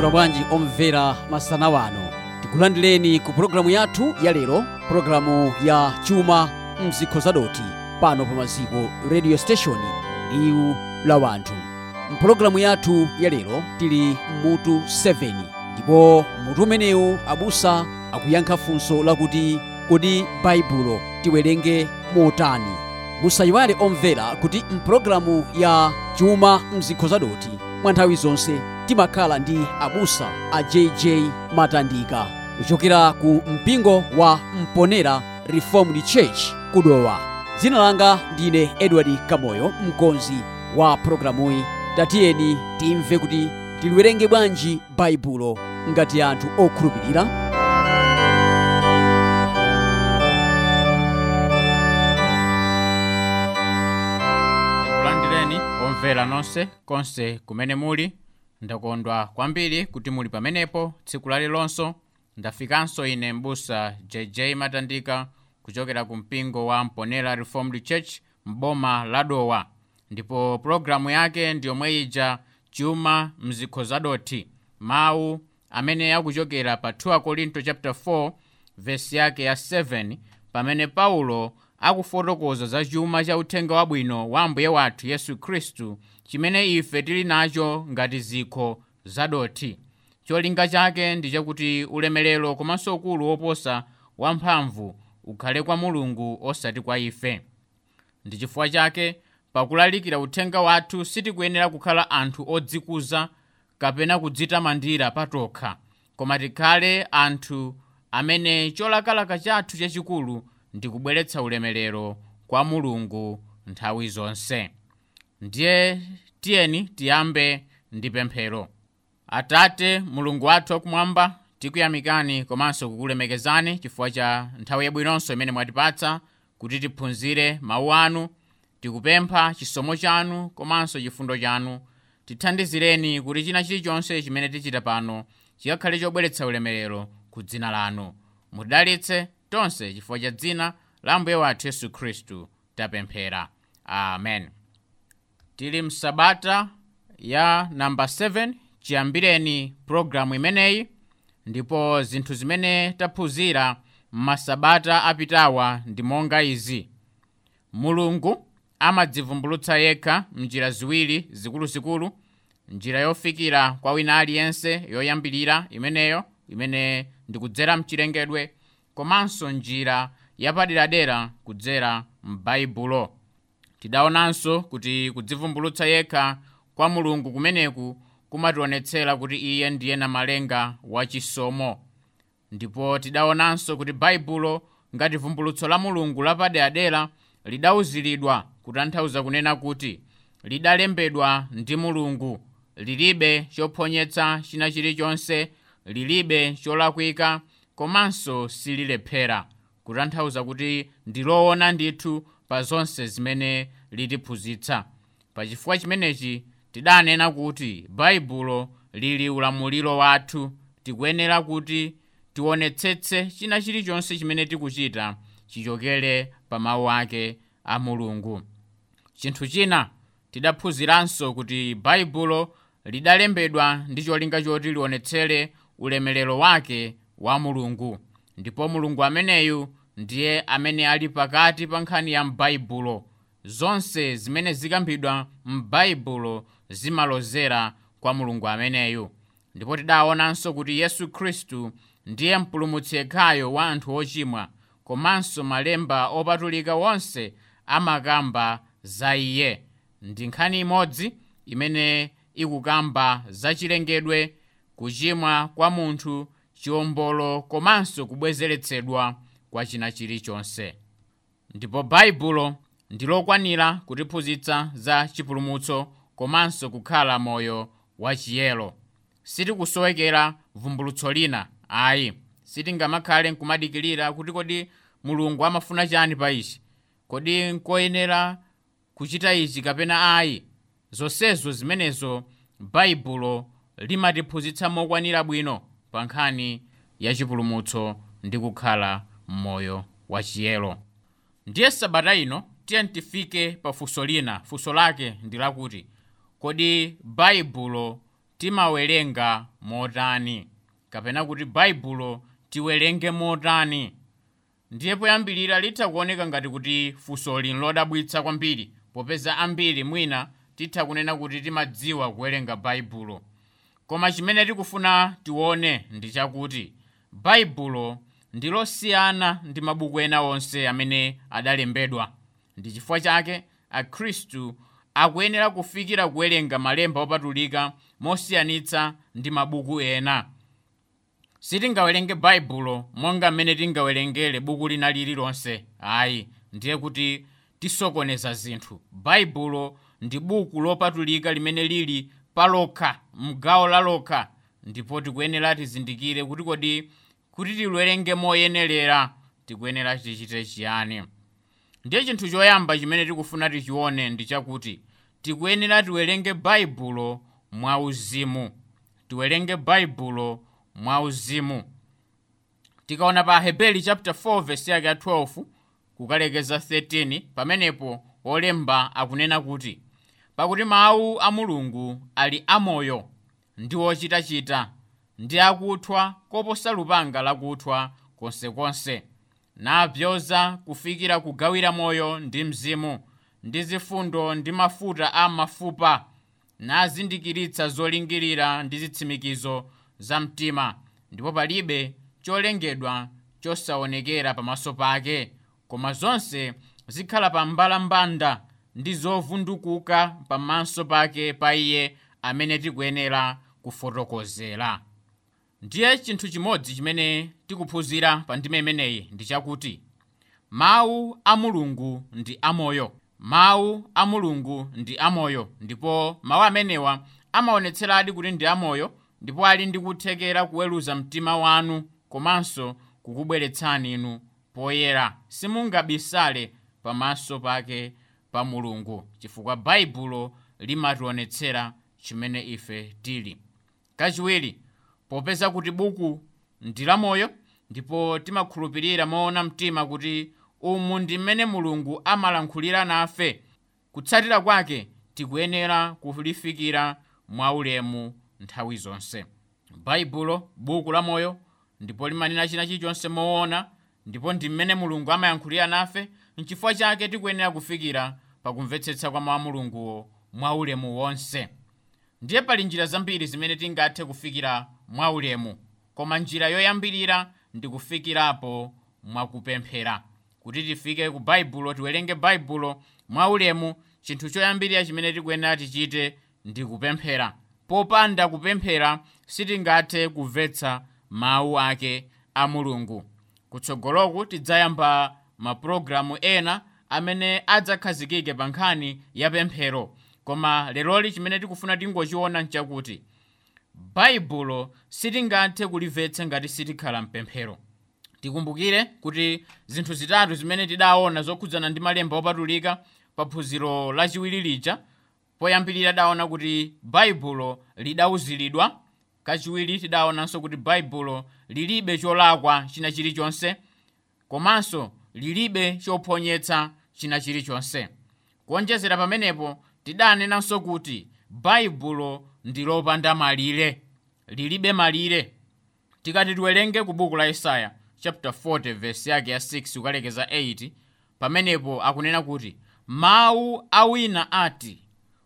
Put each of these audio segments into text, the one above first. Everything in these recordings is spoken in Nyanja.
mwaswera bwanji omvera masana wano. Tikulandileni ku pologalamu yathu ya lero programu ya chuma mzikho zadoti. Pano pa maziko radio station liwu la wanthu. Mprogramu yathu ya lero tili mutu 7 ndipo mutu umenewu abusa akuyankha funso lakuti kodi baibulo tiwerenge motani? Musayiwale omvera kuti mprogramu ya chuma mzikho zadoti mwa nthawi zonse timakhala ndi abusa a jj matandika. Kuchokera ku mpingo wa mponera reformed church kudowa. Dzina langa ndine edward kamoyo mkonzi wa programuyi tatiyeni timve kuti tiliwerenge bwanji baibulo ngati anthu okhulupirira? Omvera nonse konse kumene muli ndakondwa kwambiri kuti muli pamenepo tsiku lalilonso ndafikanso ine mbusa jj matandika kuchokera ku mpingo wa mponera reformed church mboma la dowa. Ndipo pulogalamu yake ndiyomwe ija chuma mzikho zadothi mawu amene akuchokera pa 2 korinto chapter 4 vesi yake ya 7 pamene paulo akufotokoza za chuma cha uthenga wabwino wa ambuye wathu yesu khristu chimene ife tili nacho ngati zikho zadoti cholinga chake ndi chakuti ulemerero komanso ukulu woposa wamphamvu ukhale kwa mulungu osati kwa ife. Ndi chifukwa chake pakulalikira uthenga wathu sitikuyenera kukhala anthu odzikuza kapena kudzitamandira patokha koma tikhale anthu amene cholakalaka chathu chachikulu ndi kubweretsa ulemerero kwa mulungu nthawi zonse ndiye tiyeni tiyambe ndi pemphero atate mulungu wathu wakumwamba tikuyamikani komanso kukulemekezani chifukwa cha nthawi yabwinonso imene mwatipatsa kuti tiphunzire mawu anu tikupempha chisomo chanu komanso chifundo chanu. Tithandizireni kuti china chilichonse chimene tichita pano chikakhale chobweretsa ulemerero ku dzina lanu. Mutidalitse tonse chifukwa cha dzina la mbuye wathu yesu khristu tapemphera. Amen tili msabata ya namba 7 chiyambireni pologalamu imeneyi ndipo zinthu zimene taphunzira m'masabata apitawa ndi monga izi. Mulungu amadzivumbulutsa yekha mnjira ziwiri zikuluzikulu njira yofikira kwa wina aliyense yoyambirira imeneyo imene ndikudzera mchilengedwe komanso njira yapaderadera kudzera m'baibulo tidaonanso kuti kudzivumbulutsa yekha kwa mulungu kumeneku kumationetsera kuti iye ndiye namalenga wachisomo ndipo tidaonanso kuti baibulo ngati vumbulutso la mulungu lapaderadera lidauziridwa kutanthauza kunena kuti lidalembedwa ndi mulungu lilibe chophonyetsa china chilichonse lilibe cholakwika komanso sililephera kutanthauza kuti ndiloona ndithu pa zonse zimene litiphunzitsa pachifukwa chimenechi tidanena kuti baibulo lili ulamuliro wathu tikuyenera kuti tionetsetse china chilichonse chimene tikuchita chichokere pa mawu ake a mulungu. Chinthu china tidaphunziranso kuti baibulo lidalembedwa ndi cholinga choti lionetsere ulemerero wake wa mulungu. Ndipo mulungu ameneyu ndiye amene ali pakati pa nkhani ya m'baibulo zonse zimene zikambidwa m'baibulo zimalozera kwa mulungu ameneyu. Ndipo tidaonanso kuti yesu khristu ndiye mpulumutsi yekhayo wa anthu ochimwa komanso malemba opatulika wonse amakamba za iye. Ndi nkhani imodzi imene ikukamba za chilengedwe kuchimwa kwa munthu chiwombolo komanso kubwezeretsedwa kwa china chilichonse ndipo baibulo ndilokwanira kutiphunzitsa za chipulumutso komanso kukhala moyo wachiyero sitikusowekera vumbulutso lina ayi sitingamakhale nkumadikirira kuti kodi mulungu amafuna chani pa ichi? Kodi nkoyenera kuchita ichi kapena ayi? Zonsezo zimenezo baibulo limatiphunzitsa mokwanira bwino pa nkhani ya chipulumutso ndi kukhala m'moyo wachiyero ndiye sabata ino tiye tifike pa funso lina. Funso lake ndi lakuti kodi baibulo timawerenga motani kapena kuti baibulo tiwerenge motani ndiye poyambirira litha kuoneka ngati kuti funsoli nlodabwitsa kwambiri popeza ambiri mwina titha kunena kuti timadziwa kuwerenga baibulo koma chimene tikufuna tione ndi chakuti baibulo ndi losiyana ndi mabuku ena onse amene adalembedwa. Ndi chifukwa chake akhristu akuyenera kufikira kuwerenga malemba opatulika mosiyanitsa ndi mabuku ena. Sitingawerenge baibulo monga mmene tingawerengere buku lina lililonse ayi ndiye kuti tisokoneza zinthu. Baibulo ndi buku lopatulika limene lili palokha mgawo lalokha ndipo tikuyenera tizindikire kuti kodi kuti tiwerenge moyenerera tikuyenera tichite chiyani. Ndiye chinthu choyamba chimene tikufuna tichione ndi chakuti tikuyenera tiwerenge baibulo mwauzimu tiwerenge baibulo mwauzimu tikaona pa hebeli chapter 4 verse yake ya 12 kukalekeza 13 pamenepo olemba akunena kuti pakuti mawu a mulungu ali amoyo ndi ochitachita ndi akuthwa koposa lupanga lakuthwa konsekonse. Napyoza kufikira kugawira moyo ndi mzimu ndi zifundo ndi mafuta a mafupa. Nazindikiritsa zolingirira ndi zitsimikizo za mtima ndipo palibe cholengedwa chosaonekera pamaso pake. Koma zonse zikhala pa mbalambanda ndi zovundukuka pamaso pake pa iye amene tikuyenera kufotokozera ndiye chinthu chimodzi chimene tikuphunzira pa ndima imeneyi ndi chakuti mawu a mulungu ndi amoyo mawu a mulungu ndi amoyo ndipo mawu amenewa amaonetseradi kuti ndi amoyo ndipo ali ndi kuthekera kuweruza mtima wanu komanso kukubweretsani inu poyera. Simungabisale pamaso pake pa mulungu chifukwa baibulo limationetsera chimene ife tili. Kachiwiri popeza kuti buku ndi lamoyo ndipo timakhulupirira moona mtima kuti umu ndi mmene mulungu amalankhulira nafe kutsatira kwake tikuyenera kulifikira mwaulemu nthawi zonse. Baibulo buku lamoyo ndipo limanena china chilichonse moona ndipo ndi mmene mulungu amayankhulira nafe nchifukwa chake tikuyenera kufikira pakumvetsetsa kwa mawu mulunguwo mwaulemu wonse ndiye pali njira zambiri zimene tingathe kufikira mwaulemu koma njira yoyambirira ndi kufikirapo mwakupemphera kuti tifike ku baibulo tiwerenge baibulo mwaulemu chinthu choyambirira chimene tikuyenera tichite ndi kupemphera popanda kupemphera sitingathe kumvetsa mawu ake a mulungu. Kutsogoloku tidzayamba mapulogalamu ena amene adzakhazikike pa nkhani ya pemphero koma leroli chimene tikufuna tingochiona nchakuti baibulo sitingathe kulimvetsa ngati sitikhala mpemphero. Tikumbukire kuti zinthu zitatu zimene tidaona zokhudzana ndi malemba opatulika pa phunziro lachiwiri lija poyambirira tidaona kuti baibulo lidauziridwa kachiwiri tidaonanso kuti baibulo lilibe cholakwa china chilichonse komanso lilibe chophonyetsa china chilichonse kuonjezera pamenepo tidanenanso kuti baibulo ndi lopanda malire lilibe malire. Tikati tiwerenge ku buku la yesaya chapter 40 verse yake ya 6 kukalekeza 8 pamenepo akunena kuti mawu awina ati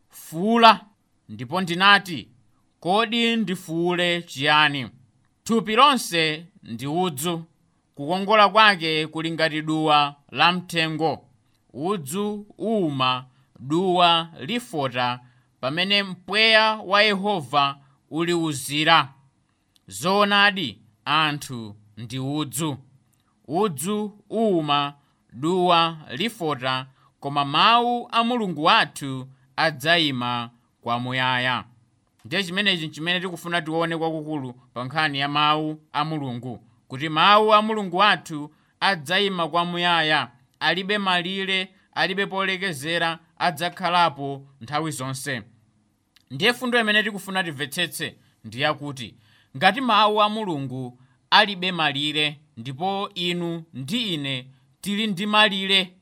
fuula ndipo ndinati kodi ndifuule chiyani? Thupi lonse ndi udzu. Kukongola kwake kuli ngati duwa la mthengo. Udzu uwuma duwa lifota pamene mpweya wa yehova uliwuzira zoonadi anthu ndi udzu. Udzu uwuma duwa lifota koma mawu a mulungu wathu adzayima kwamuyaya. Ndiye chimenechi chimene tikufuna tione kwakukulu pa nkhani ya mawu a mulungu kuti mawu a mulungu wathu adzayima kwamuyaya alibe malire alibe polekezera adzakhalapo nthawi zonse. Ndiye fundo imene tikufuna timvetsetse ndi yakuti ngati mawu a mulungu alibe malire ndipo inu ndi ine tili ndi malire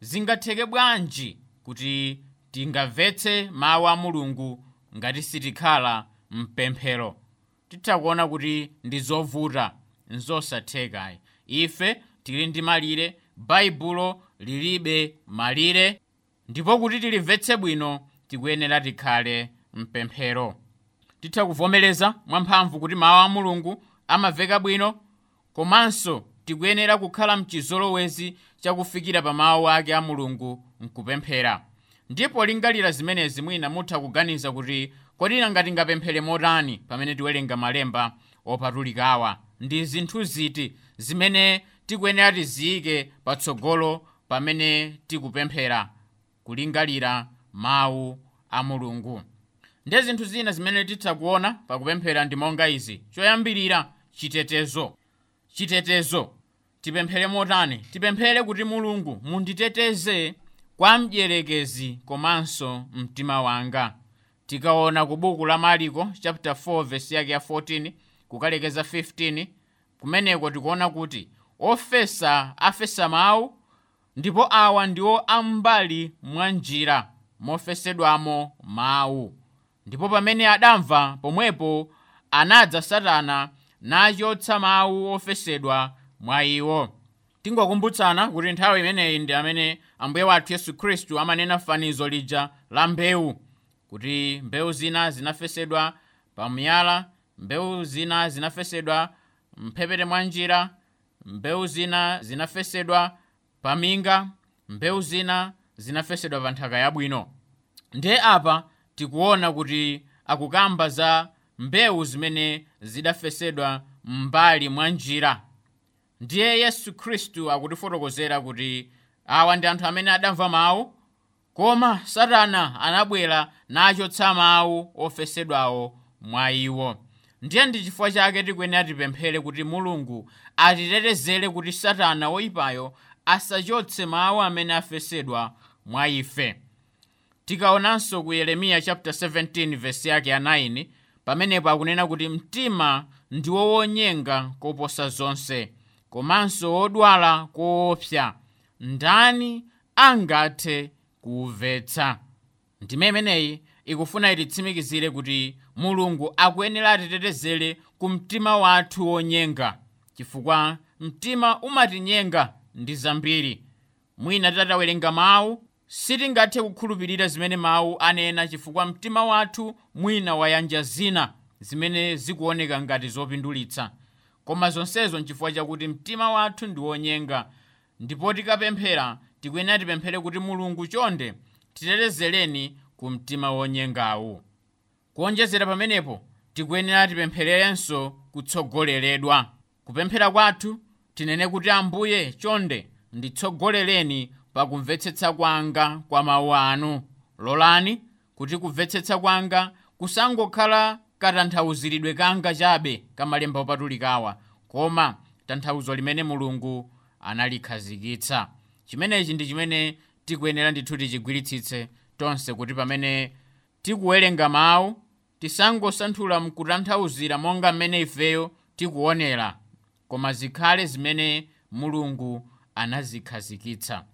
zingatheke bwanji kuti tingamvetse mawu a mulungu ngati sitikhala mpemphero? Titha kuona kuti ndi zovuta nzosathekayi. Ife tili ndi malire baibulo lilibe malire ndipo kuti tilimvetse bwino tikuyenera tikhale mpemphero titha kuvomereza mwamphamvu kuti mawu a mulungu amaveka bwino komanso tikuyenera kukhala mchizolowezi chakufikira pa mawu ake a mulungu mkupemphera ndipo lingalira zimenezi mwina mutha kuganiza kuti kodi nanga tingapemphere motani pamene tiwerenga malemba opatulikawa? Ndi zinthu ziti zimene tikuyenera tiziyike patsogolo pamene tikupemphera kulingalira mawu a mulungu. Ndi zinthu zina zimene titha kuona pakupemphera ndi monga izi. Choyambirira chitetezo. Chitetezo. Tipemphere motani. Tipemphere kuti mulungu munditeteze kwa mdierekezi komanso mtima wanga. Tikaona ku buku la mariko chapter 4 verse yake ya 14 kukalekeza 15 kumeneko tikuona kuti ofesa afesa mawu ndipo awa ndiwo ambali mwa njira mofesedwamo mawu. Ndipo pamene adamva pomwepo anadza satana nachotsa mawu ofesedwa mwa iwo. Tingokumbutsana kuti nthawi imeneyi ndi amene ambuye wathu yesu khristu amanena fanizo lija la mbewu kuti mbewu zina zinafesedwa pamiyala mbewu zina zinafesedwa mphepete mwa njira mbewu zina zinafesedwa paminga mbewu zina zinafesedwa pa nthaka yabwino. Ndiye apa tikuona kuti akukamba za mbewu zimene zidafesedwa m'mbali mwa njira. Ndiye yesu khristu akutifotokozera kuti awa ndi anthu amene adamva mawu koma satana anabwera nachotsa mawu ofesedwawo mwa iwo. Ndiye ndi chifukwa chake tikuyenera tipemphere kuti mulungu atitetezere kuti satana woyipayo asachotse mawu amene afesedwa mwa ife. Tikaonanso ku yeremiya chapter 17 verse yake ya 9 pamenepo akunena kuti mtima ndiwo wonyenga koposa zonse komanso wodwala koopsa. Ndani angathe kuwumvetsa ndime imeneyi ikufuna ititsimikizire kuti mulungu akuyenera atitetezere ku mtima wathu wonyenga chifukwa mtima umatinyenga ndi zambiri. Mwina tatawerenga mawu sitingathe kukhulupirira zimene mawu anena chifukwa mtima wathu mwina wayanja zina zimene zikuoneka ngati zopindulitsa. Koma zonsezo nchifukwa chakuti mtima wathu ndi wonyenga. Ndipo tikapemphera tikuyenera tipemphere kuti mulungu chonde titetezereni ku mtima wonyengawu. Kuonjezera pamenepo tikuyenera tipemphererenso kutsogoleredwa. Kupemphera kwathu tinene kuti ambuye chonde nditsogolereni pakumvetsetsa kwanga kwa mawu anu. Lolani kuti kumvetsetsa kwanga kusangokhala katanthauziridwe kanga chabe kamalemba opatulikawa koma tanthauzo limene mulungu analikhazikitsa. Chimenechi ndi chimene tikuyenera ndithu tichigwiritsitse tonse kuti pamene tikuwerenga mawu tisangosanthula mkutanthauzira monga mmene ifeyo tikuonera koma zikhale zimene mulungu anazikhazikitsa.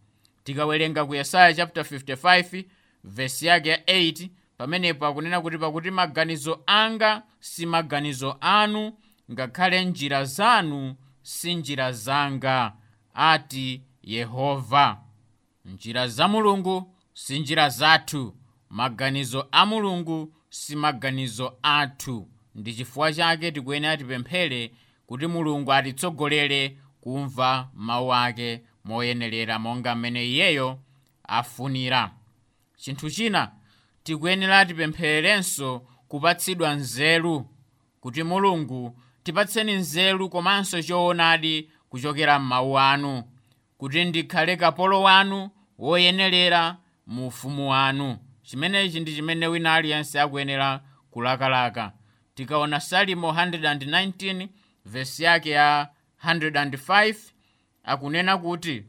Tikawerenga ku yesaya chapter 55 vesi yake ya 8 pamenepo akunena kuti pakuti maganizo anga si maganizo anu ngakhale njira zanu si njira zanga ati yehova. Njira za mulungu si njira zathu maganizo a mulungu si maganizo athu. Ndi chifukwa chake tikuyenera tipemphere kuti mulungu atitsogolere kumva mawu ake moyenerera monga mmene iyeyo afunira. Chinthu china tikuyenera tipemphererenso kupatsidwa nzeru kuti mulungu tipatseni nzeru komanso choonadi kuchokera m'mawu anu kuti ndikhale kapolo wanu woyenerera mu ufumu wanu. Chimenechi ndi chimene wina aliyense akuyenera kulakalaka. Tikaona salimo 119 vesi yake ya 105 akunena kuti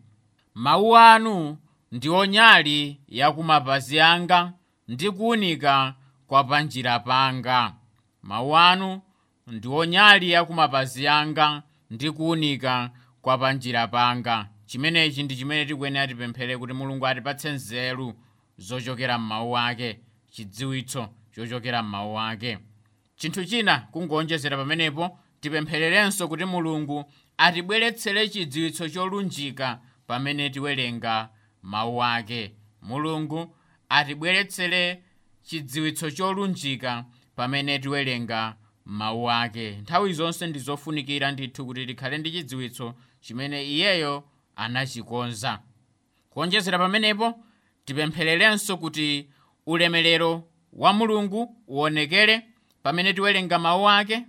mawu anu ndiwo nyali ya kumapazi anga ndi kuwunika kwa panjira panga. Mawu anu ndiwo nyali ya kumapazi anga ndi kuwunika kwa panjira panga. Chimenechi ndi chimene tikuyenera tipemphere kuti mulungu atipatse nzeru zochokera m'mawu ake chidziwitso chochokera m'mawu ake chinthu china kungonjezera pamenepo tipemphererenso kuti mulungu atibweretsere chidziwitso cholunjika pamene tiwerenga mawu ake. Mulungu atibweretsere chidziwitso cholunjika pamene tiwerenga mawu ake. Nthawi zonse ndi zofunikira ndithu kuti tikhale ndi chidziwitso chimene iyeyo anachikonza. Kuonjezera pamenepo tipemphererenso kuti ulemerero wa mulungu uonekere pamene tiwerenga mawu ake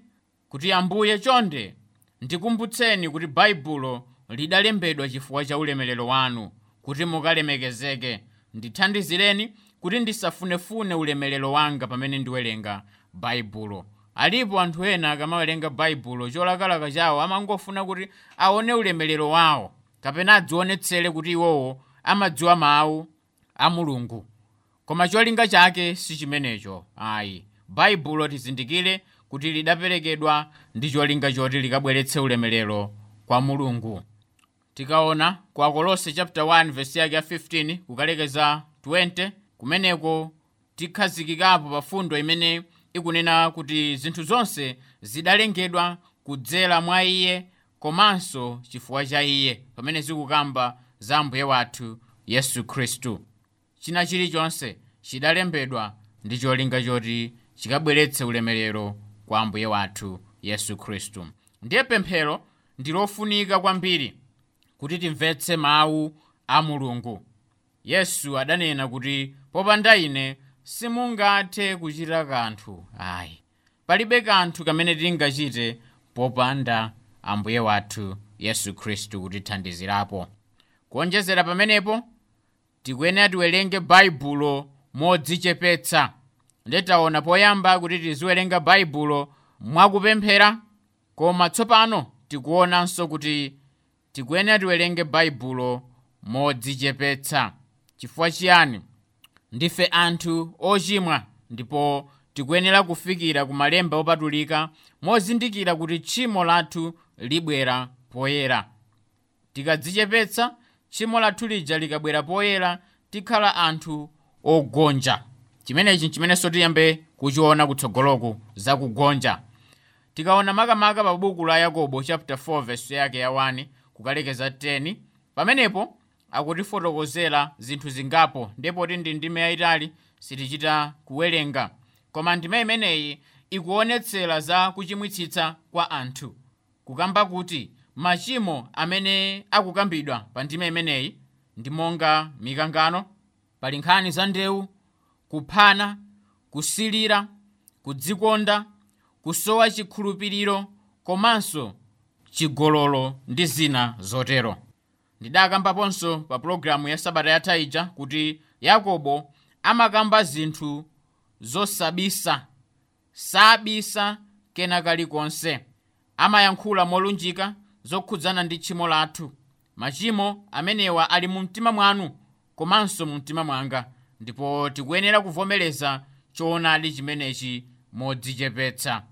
kuti ambuye chonde ndikumbutseni kuti baibulo lidalembedwa chifukwa cha ulemerero wanu kuti mukalemekezeke. Ndithandizireni kuti ndisafunefune ulemerero wanga pamene ndiwerenga baibulo alipo anthu ena akamawerenga baibulo cholakalaka chawo amangofuna kuti aone ulemerero wawo kapena adzionetsere kuti iwowo amadziwa mawu a mulungu. Koma cholinga chake si chimenecho. Ayi. Baibulo tizindikire kuti lidaperekedwa ndi cholinga choti likabweretse ulemerero kwa mulungu. Tikaona ku akolose chapter 1 verse yake ya 15 kukalekeza 20 kumeneko tikhazikikapo pa fundo imene ikunena kuti zinthu zonse zidalengedwa kudzera mwa iye komanso chifukwa cha iye pamene zikukamba za ambuye wathu yesu khristu. China chilichonse chidalembedwa ndi cholinga choti chikabweretse ulemerero kwa ambuye wathu yesu khristu. Ndiye pemphero ndi lofunika kwambiri kuti timvetse mawu a mulungu. Yesu adanena kuti popanda ine simungathe kuchita kanthu ayi. Palibe kanthu kamene tingachite popanda ambuye wathu yesu khristu kutithandizirapo kuonjezera pamenepo tikuyenera tiwerenge baibulo modzichepetsa ndetaona poyamba kuti tiziwerenga baibulo mwakupemphera koma tsopano tikuonanso kuti tikuyenera tiwerenge baibulo modzichepetsa. Chifukwa chiyani? Ndife anthu ochimwa ndipo tikuyenera kufikira ku malemba opatulika mozindikira kuti tchimo lathu libwera poyera. Tikadzichepetsa tchimo lathu lija likabwera poyera tikhala anthu ogonja chimenechi chimenenso tiyambe kuchiona kutsogoloku zakugonja tikaona makamaka pa buku la yakobo chapter 4 verse yake ya 1 kukalekeza 10 pamenepo akutifotokozera zinthu zingapo ndipo ti ndi ndime yayitali sitichita kuwerenga. Koma ndime imeneyi ikuonetsera za kuchimwitsitsa kwa anthu. Kukamba kuti machimo amene akukambidwa pa ndime imeneyi ndi monga mikangano pali nkhani za ndewu kuphana kusilira kudzikonda kusowa chikhulupiriro komanso chigololo ndi zina zotero. Ndidakambaponso pa pologalamu ya sabata yatha ija kuti yakobo amakamba zinthu zosabisa sabisa kena kalikonse amayankhula molunjika zokhudzana ndi tchimo lathu machimo amenewa ali mu mtima mwanu komanso mu mtima mwanga ndipo tikuyenera kuvomereza choonadi chimenechi modzichepetsa.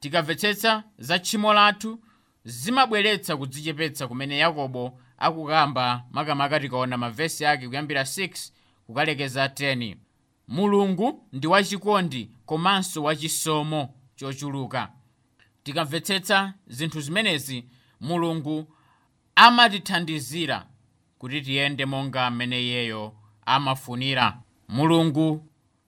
Tikamvetsetsa za tchimo lathu zimabweretsa kudzichepetsa kumene yakobo akukamba makamaka tikaona mavesi ake kuyambira 6 kukalekeza 10 mulungu ndi wachikondi komanso wachisomo chochuluka. Tikamvetsetsa zinthu zimenezi mulungu amatithandizira kuti tiyende monga mmene iyeyo amafunira. Mulungu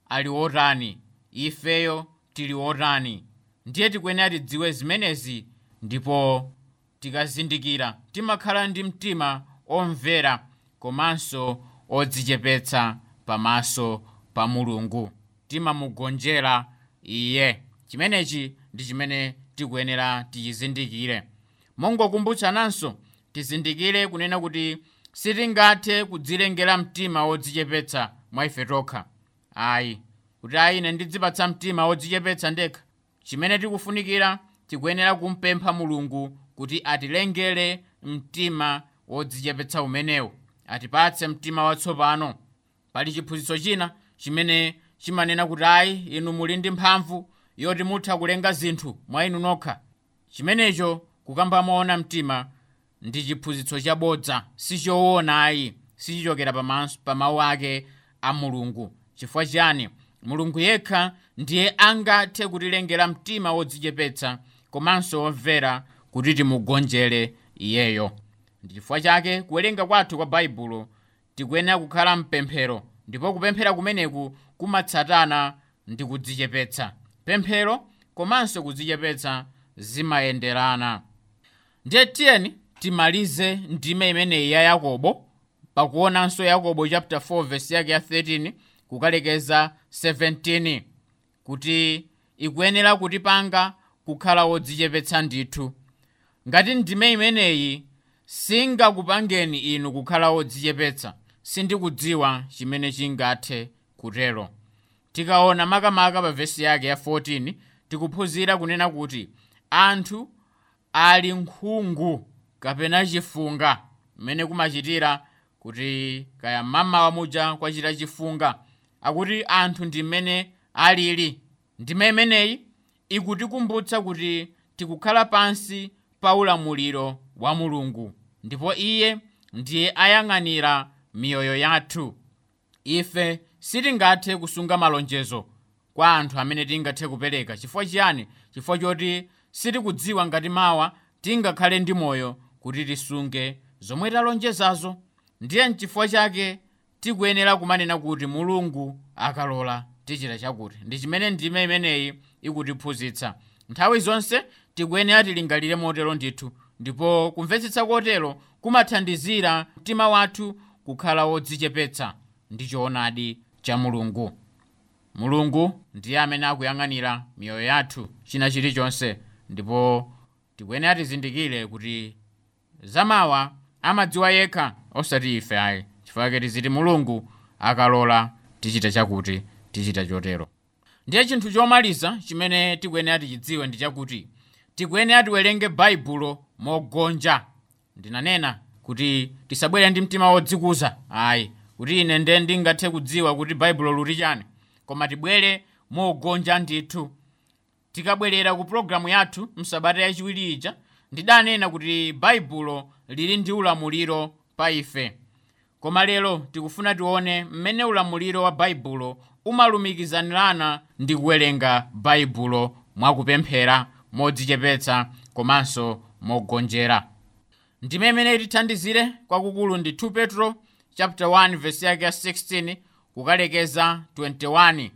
ali wotani ifeyo tili wotani ndiye tikuyenera tidziwe zimenezi ndipo tikazindikira. Timakhala ndi mtima omvera komanso odzichepetsa pamaso pa mulungu. Timamugonjera iye. Chimenechi ndi chimene tikuyenera tichizindikire. Mongokumbutsananso tizindikire kunena kuti sitingathe kudzilengera mtima wodzichepetsa mwa ife tokha ayi kuti ayi ine ndidzipatsa mtima wodzichepetsa ndekha. Chimene tikufunikira tikuyenera kumpempha mulungu kuti atilengere mtima wodzichepetsa umenewu. Atipatse mtima watsopano. Pali chiphunzitso china chimene chimanena kuti ayi inu muli ndi mphamvu yoti mutha kulenga zinthu mwa inu nokha chimenecho kukamba moona mtima ndi chiphunzitso chabodza sichoona ayi sichichokera pa mawu ake a mulungu. Chifukwa chiyani? Mulungu yekha ndiye angathe kutilengera mtima wodzichepetsa komanso womvera kuti timugonjere iyeyo. Ndi chifukwa chake kuwerenga kwathu kwa baibulo tikuyenera kukhala mpemphero ndipo kupemphera kumeneku kumatsatana ndi kudzichepetsa. Pemphero komanso kudzichepetsa zimayenderana. Ndiye tiyeni timalize ndime imeneyi ya yakobo pakuonanso yakobo chapter 4 verse yake ya 13 kukalekeza 17 kuti ikuyenera kutipanga kukhala wodzichepetsa ndithu. Ngati ndime imeneyi singakupangeni inu kukhala wodzichepetsa sindikudziwa chimene chingathe kutero. Tikaona makamaka pa vesi yake ya 14 tikuphunzira kunena kuti anthu ali nkhungu kapena chifunga. Mmene kumachitira kuti kaya mmawa muja kwachita chifunga akuti anthu ndi mmene alili. Ndime imeneyi ikutikumbutsa kuti tikukhala pansi pa ulamuliro wa mulungu ndipo iye ndiye ayang'anira miyoyo yathu. Ife sitingathe kusunga malonjezo kwa anthu amene tingathe kupereka. Chifukwa chiyani? Chifukwa choti sitikudziwa ngati mawa tingakhale ndi moyo kuti tisunge zomwe talonjezazo ndiye nchifukwa chake tikuyenera kumanena kuti mulungu akalola tichita chakuti. Ndi chimene ndime imeneyi ikutiphunzitsa. Nthawi zonse tikuyenera tilingalire motero ndithu ndipo kumvetsetsa kotero kumathandizira mtima wathu kukhala wodzichepetsa ndi choonadi cha mulungu. Mulungu ndiye amene akuyang'anira miyoyo yathu china chilichonse ndipo tikuyenera tizindikire kuti zamawa amadziwa yekha osati ife ayi chifukwa tiziti mulungu akalola tichita chakuti tichita chotero. Ndiye chinthu chomaliza chimene tikuyenera tichidziwe ndi chakuti tikuyenera tiwerenge baibulo mogonja. Ndinanena kuti tisabwere ndi mtima wodzikuza ayi kuti ine nde ndingathe kudziwa kuti baibulo luti chani. Koma tibwere mogonja ndithu. Tikabwerera ku pologalamu yathu msabata yachiwiri ija ndidanena kuti baibulo lili ndi ulamuliro pa ife. Koma lero tikufuna tione mmene ulamuliro wa baibulo umalumikizanirana ndi kuwerenga baibulo mwakupemphera modzichepetsa komanso mogonjera. Ndime imene itithandizire kwakukulu ndi 2 petro chapter 1 verse yake ya 16 kukalekeza 21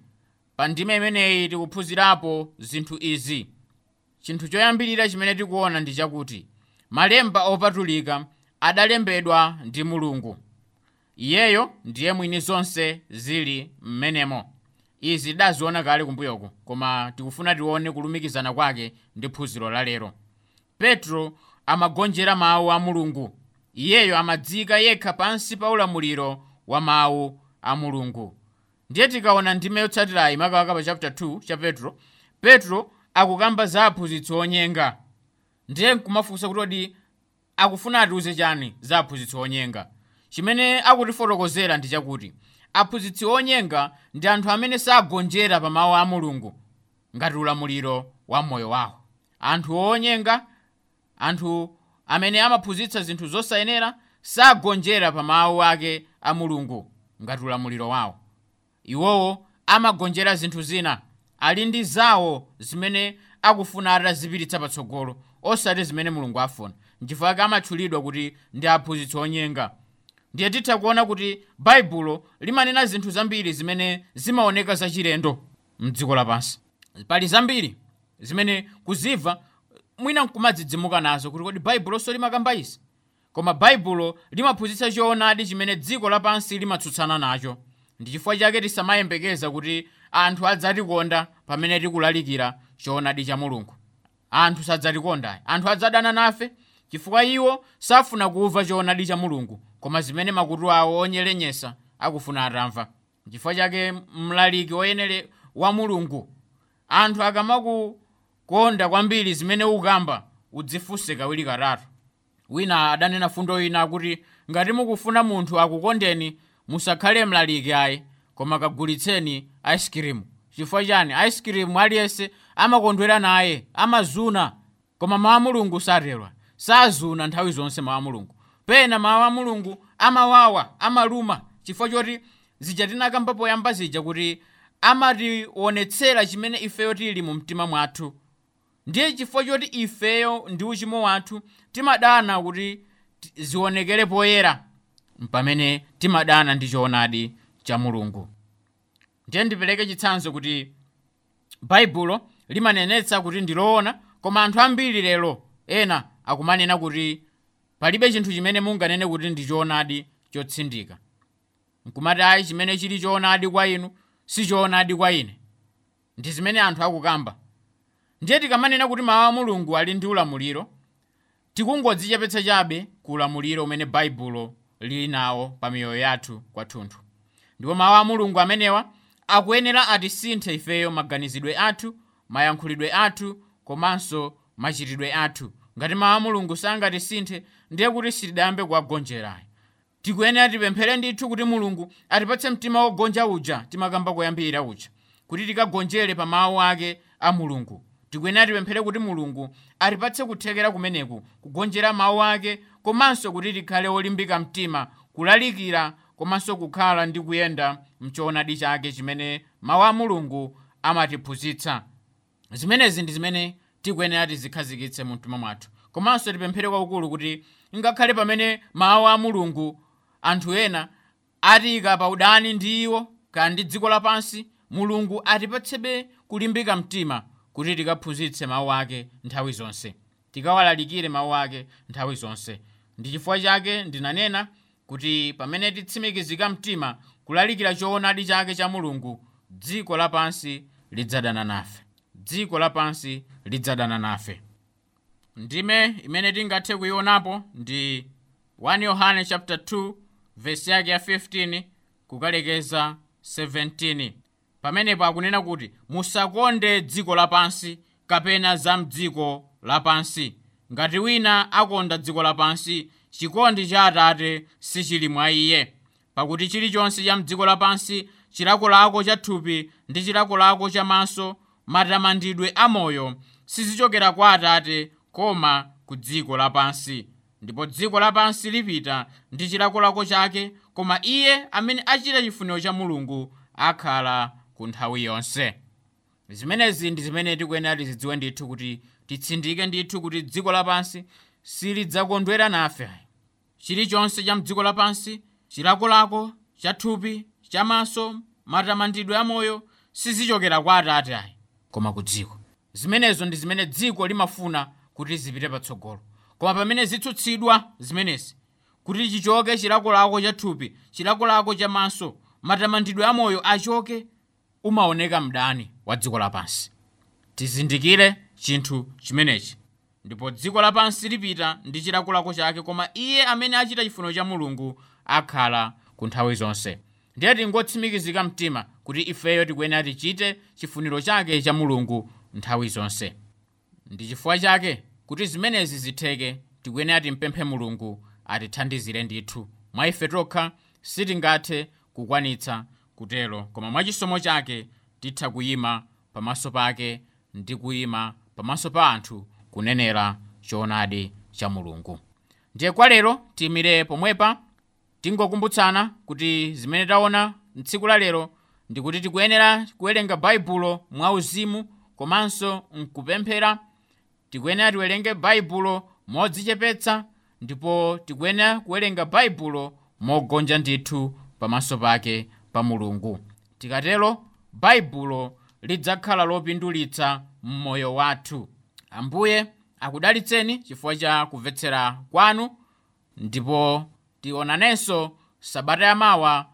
pa ndime imeneyi tikuphunzirapo zinthu izi chinthu choyambirira chimene tikuona ndi chakuti malemba opatulika adalembedwa ndi mulungu. Iyeyo ndiye mwini zonse zili m'menemo. Izi tidaziona kale kumbuyoko koma tikufuna tione kulumikizana kwake ndi phunziro la lero. Petro amagonjera mawu a mulungu. Iyeyo amadzika yekha pansi pa ulamuliro wa mawu a mulungu. Ndiye tikaona ndime yotsatirayi makamaka pa chapter 2 cha petro petro akukamba za aphunzitsi onyenga ndiye nkumafunsa kuti odi akufuna atiuze chani za aphunzitsi onyenga chimene akutifotokozera ndi chakuti aphunzitsi onyenga ndi anthu amene sagonjera pa mawu a mulungu ngati ulamuliro wa moyo wawo. Anthu onyenga anthu amene amaphunzitsa zinthu zosayenera sagonjera pa mawu ake a mulungu ngati ulamuliro wawo. Iwowo amagonjera zinthu zina ali ndi zawo zimene akufuna atazipititsa patsogolo osati zimene mulungu afuna nchifukwa amatchulidwa kuti ndi aphunzitsi onyenga. Ndiye titha kuona kuti baibulo limanena zinthu zambiri zimene zimaoneka zachilendo mdziko lapansi. Pali zambiri zimene kuzimva mwina nkumadzidzimuka nazo kuti kodi baibulo limakamba izi koma baibulo limaphunzitsa choonadi chimene dziko lapansi limatsutsana nacho. Ndi chifukwa chake tisamayembekeza kuti anthu adzatikonda pamene tikulalikira choonadi cha mulungu. Anthu sadzatikonda anthu adzadana nafe chifukwa iwo safuna kumva choonadi cha mulungu koma zimene makutu awo onyerenyesa akufuna atamva. Chifukwa chake mlaliki woyenere wa mulungu anthu akamakukonda kwambiri zimene ukamba udzifunse kawiri katatu. Wina adanena fundo ina akuti ngati mukufuna munthu akukondeni musakhale mlaliki ayi koma kagulitseni cream. Chifukwa chani cream aliyense amakondwera naye amazuna koma mawu a mulungu satero sazuna nthawi zonse mawu a mulungu. Pena mawu a mulungu amawawa amaluma. Chifukwa choti zija tinakamba poyamba zija kuti amationetsera chimene ifeyo tili mu mtima mwathu. Ndiye chifukwa choti ifeyo ndi uchimo wathu timadana kuti ti- zionekere poyera. Pamene timadana ndi choonadi cha mulungu. Ndiye ndipereke chitsanzo kuti baibulo limanenetsa kuti ndiloona koma anthu ambiri lero ena akumanena kuti palibe chinthu chimene munganene kuti ndi choonadi chotsindika. Nkumati ayi chimene chili choonadi kwa inu si choonadi kwa ine. Ndi zimene anthu akukamba. Ndiye tikamanena kuti mawu a mulungu ali ndi ulamuliro tikungodzichepetsa chabe ku ulamuliro umene baibulo lili nawo pa miyoyo yathu kwathunthu ndipo mawu a mulungu amenewa akuyenera atisinthe ifeyo maganizidwe athu mayankhulidwe athu komanso machitidwe athu. Ngati mawu a mulungu sangatisinthe ndiye kuti sitidayambe kuwagonjerayo tikuyenera tipemphere ndithu kuti mulungu atipatse mtima wogonja uja timakamba koyambirira uja kuti tikagonjere pa mawu ake a mulungu. Tikuyenera tipemphere kuti mulungu atipatse kuthekera kumeneku kugonjera mawu ake komanso kuti tikhale olimbika mtima kulalikira komanso kukhala ndi kuyenda mchoonadi chake chimene mawu a mulungu amatiphunzitsa. Zimenezi ndi zimene tikuyenera tizikhazikitse mu mtima mwathu. Komanso tipemphere kwakukulu kuti ngakhale pamene mawu a mulungu anthu ena atiyika pa udani ndi iwo kaya ndi dziko lapansi mulungu atipatsebe kulimbika mtima kuti tikaphunzitse mawu ake nthawi zonse. Tikawalalikire mawu ake nthawi zonse. Ndi chifukwa chake ndinanena kuti pamene titsimikizika mtima kulalikira choonadi chake cha mulungu dziko lapansi lidzadana nafe. Dziko lapansi lidzadana nafe. Ndime imene tingathe kuionapo ndi 1 yohane chapter 2 vesi yake ya 15 kukalekeza 17 pamenepo akunena kuti musakonde dziko lapansi kapena za mdziko lapansi. Ngati wina akonda dziko lapansi chikondi cha atate sichili mwa iye. Pakuti chilichonse cha mdziko lapansi chilakolako cha thupi ndi chilakolako cha maso matamandidwe amoyo sizichokera kwa atate koma ku dziko lapansi. Ndipo dziko lapansi lipita ndi chilakolako chake koma iye amene achita chifuniro cha mulungu akhala ku nthawi yonse. Zimenezi ndi zimene tikuyenera tizidziwe ndithu kuti titsindike ndithu kuti dziko lapansi silidzakondwera nafe chilichonse cha mdziko lapansi chilakolako cha thupi cha maso matamandidwe amoyo sizichokera kwa atate ayi. Koma ku dziko zimenezo ndi zimene dziko limafuna kuti zipite patsogolo. Koma pamene zitsutsidwa zimenezi kuti chichoke chilakolako cha thupi chilakolako cha maso matamandidwe amoyo achoke umaoneka mdani wa dziko lapansi. Tizindikire chinthu chimenechi ndipo dziko lapansi lipita ndi chilakolako chake koma iye amene achita chifuniro cha mulungu akhala ku nthawi zonse. Ndiye tingotsimikizika mtima kuti ifeyo tikuyenera tichite chifuniro chake cha mulungu nthawi zonse. Ndi chifukwa chake kuti zimenezi zitheke tikuyenera timpemphe mulungu atithandizire ndithu. Mwa ife tokha sitingathe kukwanitsa kutero koma mwachisomo chake titha kuyima pamaso pake ndi kuyima pamaso pa anthu kunenera choonadi cha mulungu. Ndiye kwa lero tiyimire pomwepa tingokumbutsana kuti zimene taona mtsiku la lero ndikuti tikuyenera kuwerenga baibulo mwauzimu komanso mkupemphera tikuyenera tiwerenge baibulo modzichepetsa ndipo tikuyenera kuwerenga baibulo mogonja ndithu pamaso pake pa mulungu. Tikatero baibulo lidzakhala lopindulitsa mmoyo wathu ambuye akudalitseni chifukwa cha kumvetsera kwanu ndipo tionanenso sabata yamawa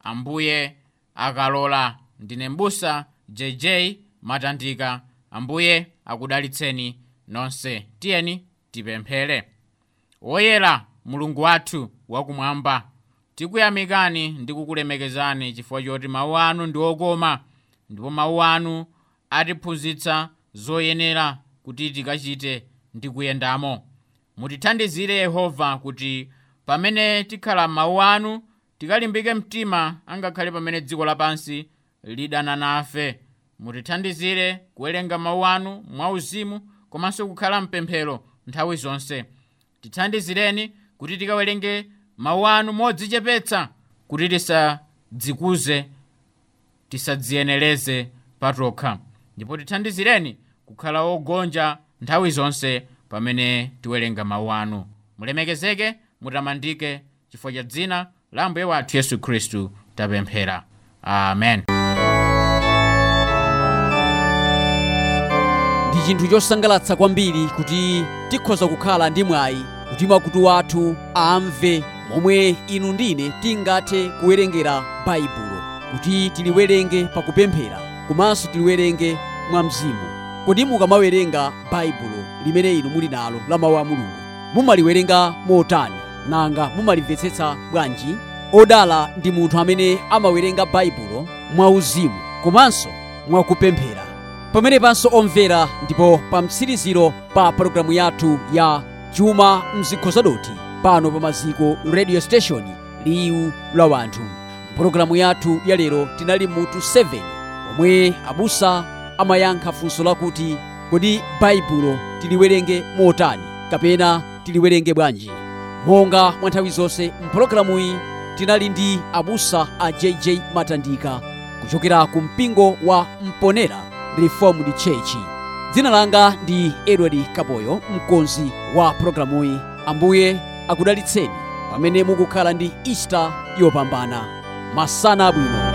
ambuye akalola. Ndine mbusa jj matandika. Ambuye akudalitseni nonse. Tiyeni tipemphere woyera mulungu wathu wakumwamba. Tikuyamikani ndi kukulemekezani chifukwa choti mawu anu ndi okoma ndipo mawu anu atiphunzitsa zoyenera kuti tikachite ndi kuyendamo mutithandizire yehova kuti pamene tikhala mawu anu tikalimbike mtima angakhale pamene dziko lapansi lidana nafe. Mutithandizire kuwerenga mawu anu mwauzimu komanso kukhala mpemphero nthawi zonse. Tithandizireni kuti tikawerenge mawu anu modzichepetsa kuti tisadzikuze tisadziyenereze patokha ndipo tithandizireni kukhala ogonja nthawi zonse pamene tiwerenga mawu anu. Mulemekezeke mutamandike chifukwa cha dzina la ambuye wathu yesu khristu tapemphera. Amen. Ndi chinthu chosangalatsa kwambiri kuti tikhoza kukhala ndi mwayi kuti makutu athu amve momwe inu ndine tingathe kuwerengera baibulo kuti tiliwerenge pakupemphera komanso tiliwerenge mwa mzimu kodi mukamawerenga baibulo limene inu muli nalo la mawu a mulungu. Mumaliwerenga motani nanga mumalimvetsetsa bwanji? Odala ndi munthu amene amawerenga baibulo mwauzimu komanso mwakupemphera pamenepanso omvera ndipo pa mtsiriziro pa pologalamu yathu ya chuma mzikhozadoti pano pa maziko radio station liwu la wanthu. Mpologalamu yathu ya lero tinali mutu 7 omwe abusa amayankha funso lakuti kodi baibulo tiliwerenge motani kapena tiliwerenge bwanji? Monga mwa nthawi zonse mpologalamuyi tinali ndi abusa a jj matandika kuchokera ku mpingo wa mponera reformed church. Dzina langa ndi edward kaboyo mkonzi wa pologalamuyi ambuye akudalitseni pamene mukukhala ndi ista yopambana. Masana abwino